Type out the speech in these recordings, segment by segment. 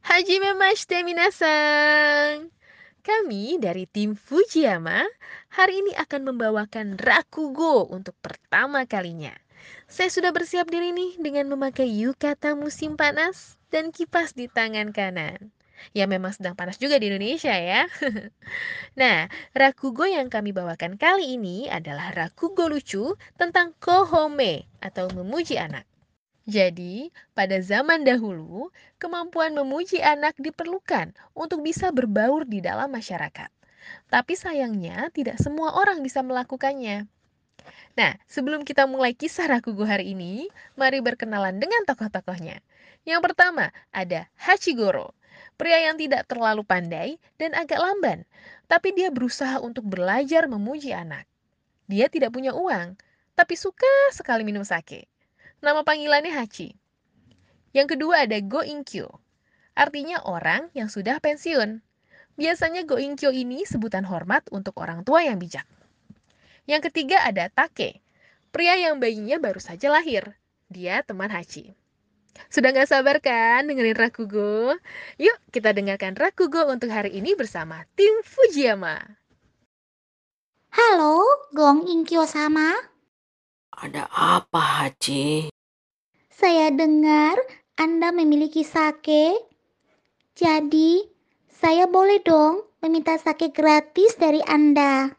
Hajime mashite minasan! Kami dari tim Fujiyama hari ini akan membawakan Rakugo untuk pertama kalinya. Saya sudah bersiap diri nih dengan memakai yukata musim panas dan kipas di tangan kanan. Ya memang sedang panas juga di Indonesia ya. nah, Rakugo yang kami bawakan kali ini adalah Rakugo lucu tentang kohome atau memuji anak. Jadi, pada zaman dahulu, kemampuan memuji anak diperlukan untuk bisa berbaur di dalam masyarakat. Tapi sayangnya, tidak semua orang bisa melakukannya. Nah, sebelum kita mulai kisah Rakugo hari ini, mari berkenalan dengan tokoh-tokohnya. Yang pertama, ada Hachigoro, pria yang tidak terlalu pandai dan agak lamban, tapi dia berusaha untuk belajar memuji anak. Dia tidak punya uang, tapi suka sekali minum sake. Nama panggilannya Hachi. Yang kedua ada Go Inkyo. Artinya orang yang sudah pensiun. Biasanya Go Inkyo ini sebutan hormat untuk orang tua yang bijak. Yang ketiga ada Take. Pria yang bayinya baru saja lahir. Dia teman Hachi. Sudah gak sabar kan dengerin Rakugo? Yuk kita dengarkan Rakugo untuk hari ini bersama tim Fujiyama. Halo, Gong Inkyo sama. Ada apa, Haji? Saya dengar Anda memiliki sake. Jadi, saya boleh dong meminta sake gratis dari Anda.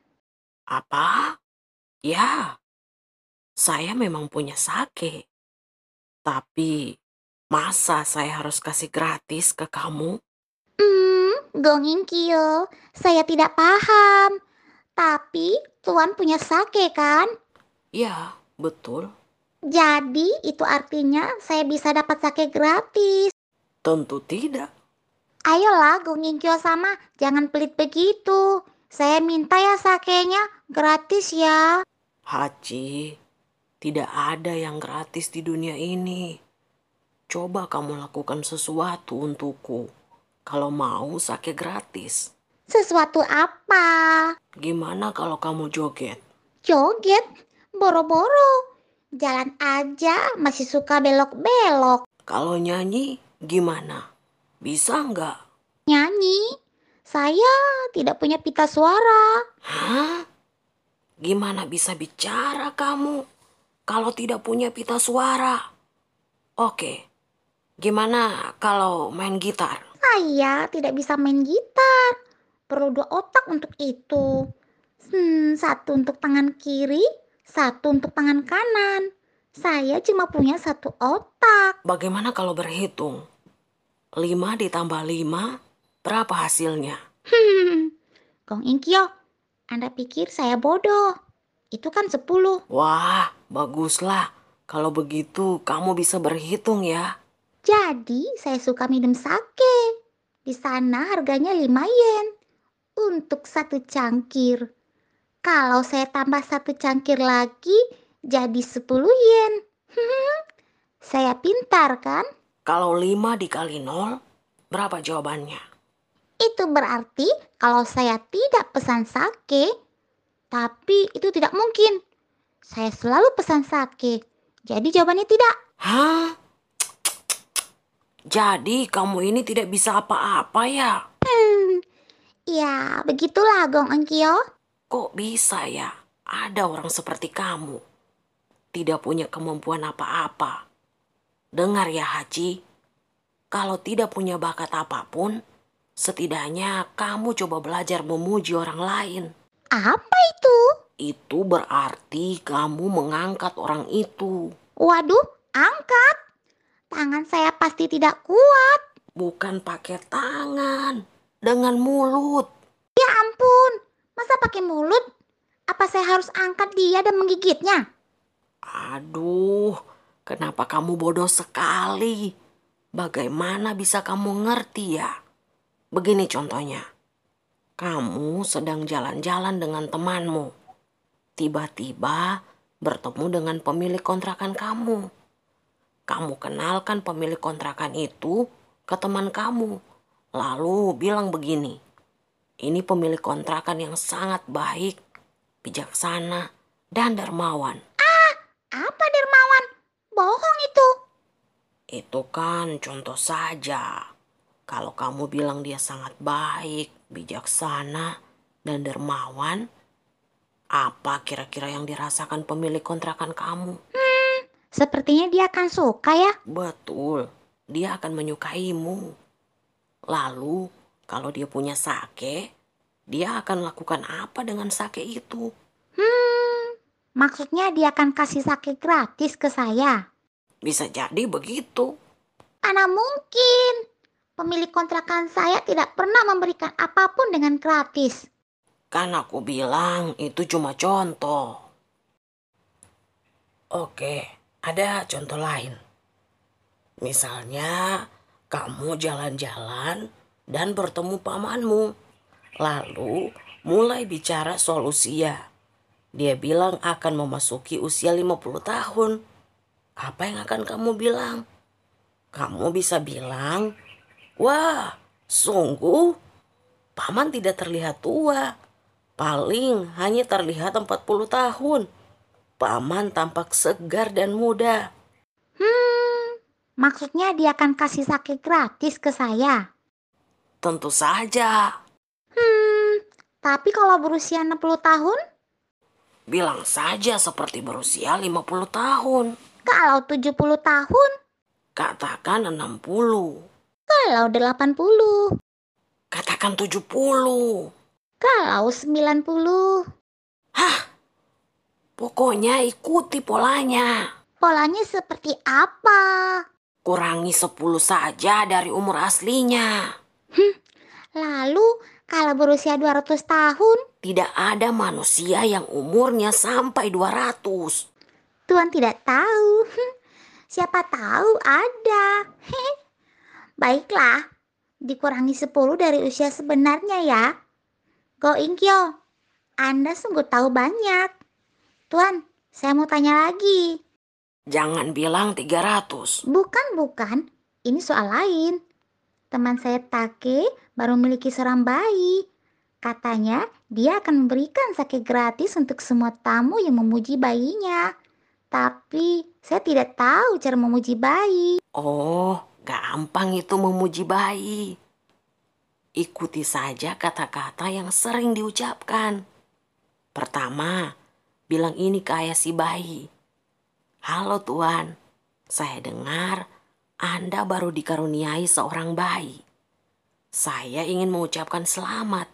Apa? Ya, saya memang punya sake. Tapi, masa saya harus kasih gratis ke kamu? Hmm, Gong Inkyo, saya tidak paham. Tapi, Tuan punya sake kan? Ya, Betul. Jadi itu artinya saya bisa dapat sake gratis. Tentu tidak. Ayolah Gonginkyo sama, jangan pelit begitu. Saya minta ya sakenya gratis ya. Haji, tidak ada yang gratis di dunia ini. Coba kamu lakukan sesuatu untukku. Kalau mau sake gratis. Sesuatu apa? Gimana kalau kamu joget? Joget? Boro-boro. Jalan aja masih suka belok-belok. Kalau nyanyi gimana? Bisa nggak? Nyanyi? Saya tidak punya pita suara. Hah? Gimana bisa bicara kamu kalau tidak punya pita suara? Oke, gimana kalau main gitar? Saya tidak bisa main gitar. Perlu dua otak untuk itu. Hmm, satu untuk tangan kiri, satu untuk tangan kanan. Saya cuma punya satu otak. Bagaimana kalau berhitung? Lima ditambah lima, berapa hasilnya? Hmm, Kong Inkyo, Anda pikir saya bodoh? Itu kan sepuluh. Wah, baguslah. Kalau begitu, kamu bisa berhitung ya. Jadi, saya suka minum sake. Di sana harganya lima yen untuk satu cangkir. Kalau saya tambah satu cangkir lagi, jadi 10 yen. saya pintar kan? Kalau 5 dikali 0, berapa jawabannya? Itu berarti kalau saya tidak pesan sake, tapi itu tidak mungkin. Saya selalu pesan sake. Jadi jawabannya tidak. Hah? Jadi kamu ini tidak bisa apa-apa ya? Hmm, ya begitulah Gong Engkyo. Kok bisa ya ada orang seperti kamu? Tidak punya kemampuan apa-apa. Dengar ya Haji, kalau tidak punya bakat apa pun, setidaknya kamu coba belajar memuji orang lain. Apa itu? Itu berarti kamu mengangkat orang itu. Waduh, angkat. Tangan saya pasti tidak kuat. Bukan pakai tangan, dengan mulut. Masa pakai mulut? Apa saya harus angkat dia dan menggigitnya? Aduh, kenapa kamu bodoh sekali? Bagaimana bisa kamu ngerti ya? Begini contohnya. Kamu sedang jalan-jalan dengan temanmu. Tiba-tiba bertemu dengan pemilik kontrakan kamu. Kamu kenalkan pemilik kontrakan itu ke teman kamu. Lalu bilang begini. Ini pemilik kontrakan yang sangat baik, bijaksana, dan dermawan. Ah, apa dermawan? Bohong itu. Itu kan contoh saja. Kalau kamu bilang dia sangat baik, bijaksana, dan dermawan, apa kira-kira yang dirasakan pemilik kontrakan kamu? Sepertinya dia akan suka ya. Betul, dia akan menyukaimu. Lalu, kalau dia punya sake, dia akan lakukan apa dengan sake itu? Hmm, maksudnya dia akan kasih sake gratis ke saya. Bisa jadi begitu. Mana mungkin. Pemilik kontrakan saya tidak pernah memberikan apa pun dengan gratis. Kan aku bilang itu cuma contoh. Oke, ada contoh lain. Misalnya, kamu jalan-jalan dan bertemu pamanmu. Lalu mulai bicara soal usia. Dia bilang akan memasuki usia 50 tahun. Apa yang akan kamu bilang? Kamu bisa bilang, Wah, sungguh paman tidak terlihat tua. Paling hanya terlihat 40 tahun. Paman tampak segar dan muda. Hmm, maksudnya dia akan kasih sake gratis ke saya. Tentu saja. Hmm, tapi kalau berusia 60 tahun? Bilang saja seperti berusia 50 tahun. Kalau 70 tahun? Katakan 60. Kalau 80? Katakan 70. Kalau 90? Hah? Pokoknya ikuti polanya. Polanya seperti apa? Kurangi 10 saja dari umur aslinya. Lalu kalau berusia 200 tahun? Tidak ada manusia yang umurnya sampai 200. Tuhan tidak tahu. Siapa tahu ada. Baiklah, dikurangi 10 dari usia sebenarnya ya. Go Inkyo, Anda sungguh tahu banyak. Tuan, saya mau tanya lagi. Jangan bilang 300. Bukan, bukan. Ini soal lain. Teman saya Take baru memiliki seorang bayi. Katanya dia akan memberikan sake gratis untuk semua tamu yang memuji bayinya. Tapi saya tidak tahu cara memuji bayi. Oh, gampang itu memuji bayi. Ikuti saja kata-kata yang sering diucapkan. Pertama, bilang ini ke ayah si bayi. Halo tuan, saya dengar Anda baru dikaruniai seorang bayi. Saya ingin mengucapkan selamat.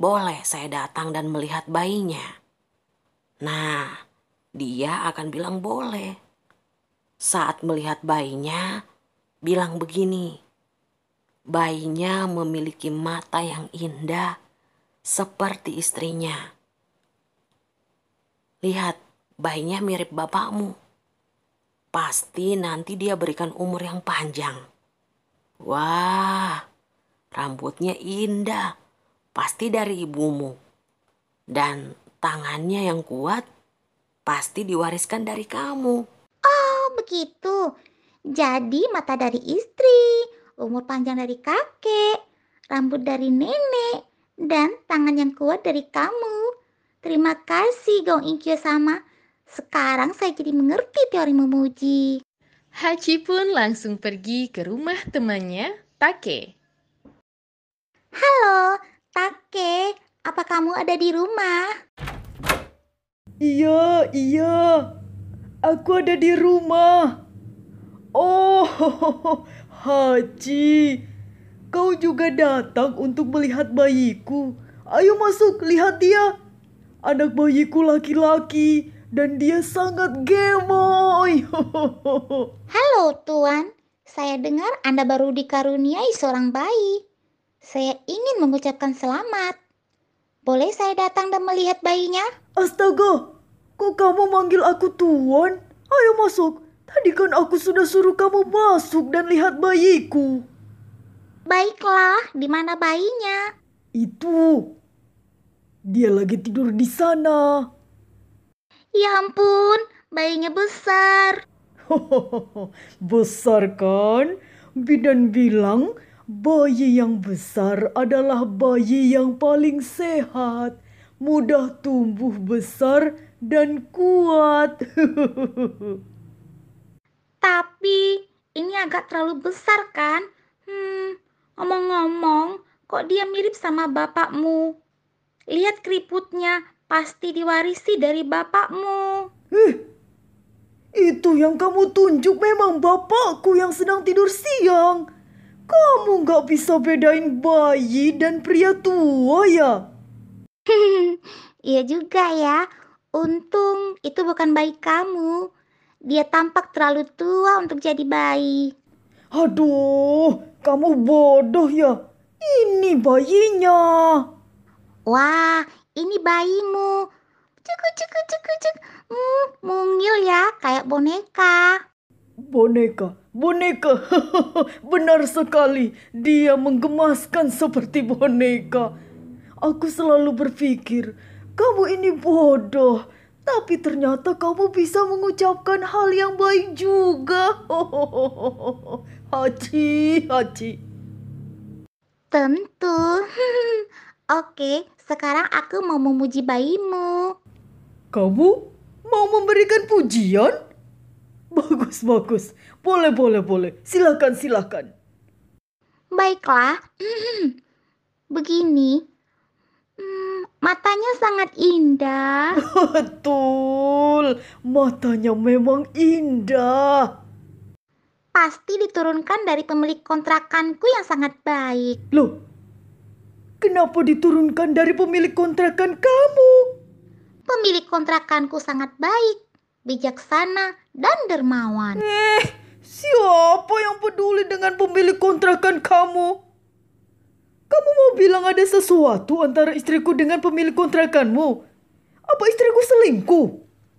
Boleh saya datang dan melihat bayinya? Nah, dia akan bilang boleh. Saat melihat bayinya, bilang begini. Bayinya memiliki mata yang indah seperti istrinya. Lihat, bayinya mirip bapakmu. Pasti nanti dia berikan umur yang panjang. Wah, rambutnya indah. Pasti dari ibumu. Dan tangannya yang kuat pasti diwariskan dari kamu. Oh, begitu. Jadi mata dari istri, umur panjang dari kakek, rambut dari nenek, dan tangan yang kuat dari kamu. Terima kasih Gong Inkyo sama. Sekarang saya jadi mengerti teori memuji. Haji pun langsung pergi ke rumah temannya, Take. Halo, Take. Apa kamu ada di rumah? Iya, iya. Aku ada di rumah. Oh, Haji. Kau juga datang untuk melihat bayiku. Ayo masuk, lihat dia. Anak bayiku laki-laki dan dia sangat gemoy. Halo Tuan, saya dengar Anda baru dikaruniai seorang bayi. Saya ingin mengucapkan selamat. Boleh saya datang dan melihat bayinya? Astaga, kok kamu manggil aku Tuan? Ayo masuk. Tadi kan aku sudah suruh kamu masuk dan lihat bayiku. Baiklah, di mana bayinya? Itu. Dia lagi tidur di sana. Ya ampun, bayinya besar. besar kan? Bidan bilang bayi yang besar adalah bayi yang paling sehat, mudah tumbuh besar dan kuat. Tapi ini agak terlalu besar kan? Hmm, kok dia mirip sama bapakmu. Lihat keriputnya, pasti diwarisi dari bapakmu. Eh, itu yang kamu tunjuk memang bapakku yang sedang tidur siang. Kamu nggak bisa bedain bayi dan pria tua ya? Iya juga ya. Untung itu bukan bayi kamu. Dia tampak terlalu tua untuk jadi bayi. Aduh, kamu bodoh ya. Ini bayinya. Wah, ini bayimu. Cukup, cukup, cukup, cukup. Hmm, mungil ya, kayak boneka. Boneka, boneka. Benar sekali. Dia menggemaskan seperti boneka. Aku selalu berpikir, kamu ini bodoh. Tapi ternyata kamu bisa mengucapkan hal yang baik juga. Haji, haji. Tentu. Oke, sekarang aku mau memuji bayimu. Kamu mau memberikan pujian? Bagus, bagus. Boleh, boleh, boleh. Silakan, silakan. Baiklah. Begini. Hmm, matanya sangat indah. Betul, matanya memang indah. Pasti diturunkan dari pemilik kontrakanku yang sangat baik. Loh, kenapa diturunkan dari pemilik kontrakan kamu? Pemilik kontrakanku sangat baik, bijaksana, dan dermawan. Eh, siapa yang peduli dengan pemilik kontrakan kamu? Kamu mau bilang ada sesuatu antara istriku dengan pemilik kontrakanmu? Apa istriku selingkuh?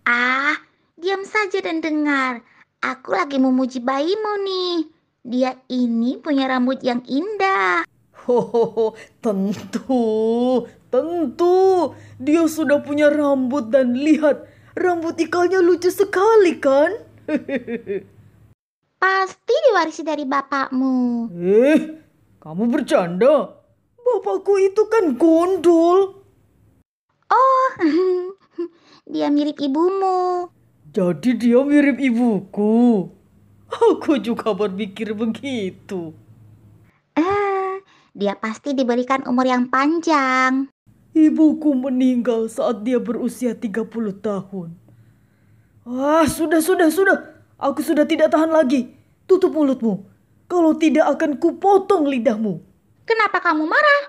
Ah, diam saja dan dengar. Aku lagi memuji bayimu nih. Dia ini punya rambut yang indah. Tentu, tentu. Dia sudah punya rambut dan lihat, rambut ikalnya lucu sekali kan? Pasti diwarisi dari bapakmu. eh, kamu bercanda? Bapakku itu kan gondol. Oh, dia mirip ibumu. Jadi dia mirip ibuku. Aku juga berpikir begitu. Dia pasti diberikan umur yang panjang. Ibuku meninggal saat dia berusia 30 tahun. Ah, sudah, sudah, sudah. Aku sudah tidak tahan lagi. Tutup mulutmu. Kalau tidak akan kupotong lidahmu. Kenapa kamu marah?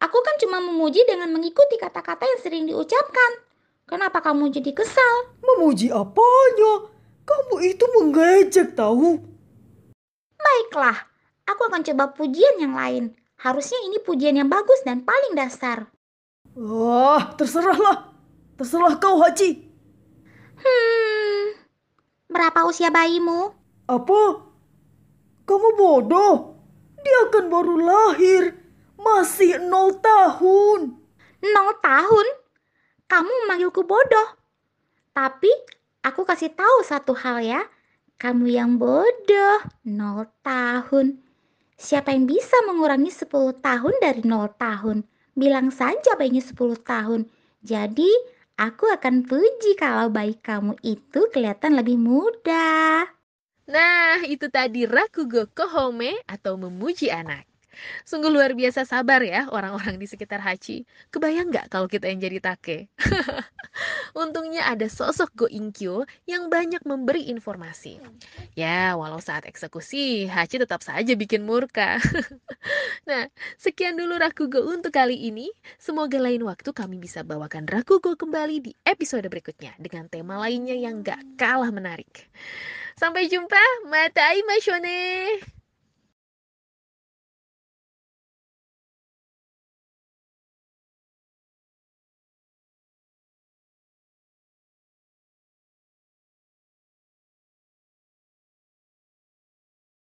Aku kan cuma memuji dengan mengikuti kata-kata yang sering diucapkan. Kenapa kamu jadi kesal? Memuji apanya? Kamu itu mengejek tahu. Baiklah, aku akan coba pujian yang lain. Harusnya ini pujian yang bagus dan paling dasar. Ah, terserahlah. Terserah kau, Haji. Hmm, berapa usia bayimu? Apa? Kamu bodoh? Dia kan baru lahir. Masih nol tahun. Nol tahun? Kamu memanggilku bodoh. Tapi aku kasih tahu satu hal ya. Kamu yang bodoh, nol tahun. Siapa yang bisa mengurangi 10 tahun dari nol tahun? Bilang saja bayinya 10 tahun. Jadi, aku akan puji kalau bayi kamu itu kelihatan lebih muda. Nah, itu tadi Rakugo Kohome atau memuji anak. Sungguh luar biasa sabar ya orang-orang di sekitar Hachi. Kebayang nggak kalau kita yang jadi take? Untungnya ada sosok Go Inkyo yang banyak memberi informasi. Ya, walau saat eksekusi, Hachi tetap saja bikin murka. nah, sekian dulu Rakugo untuk kali ini. Semoga lain waktu kami bisa bawakan Rakugo kembali di episode berikutnya dengan tema lainnya yang gak kalah menarik. Sampai jumpa, Matai Mashone!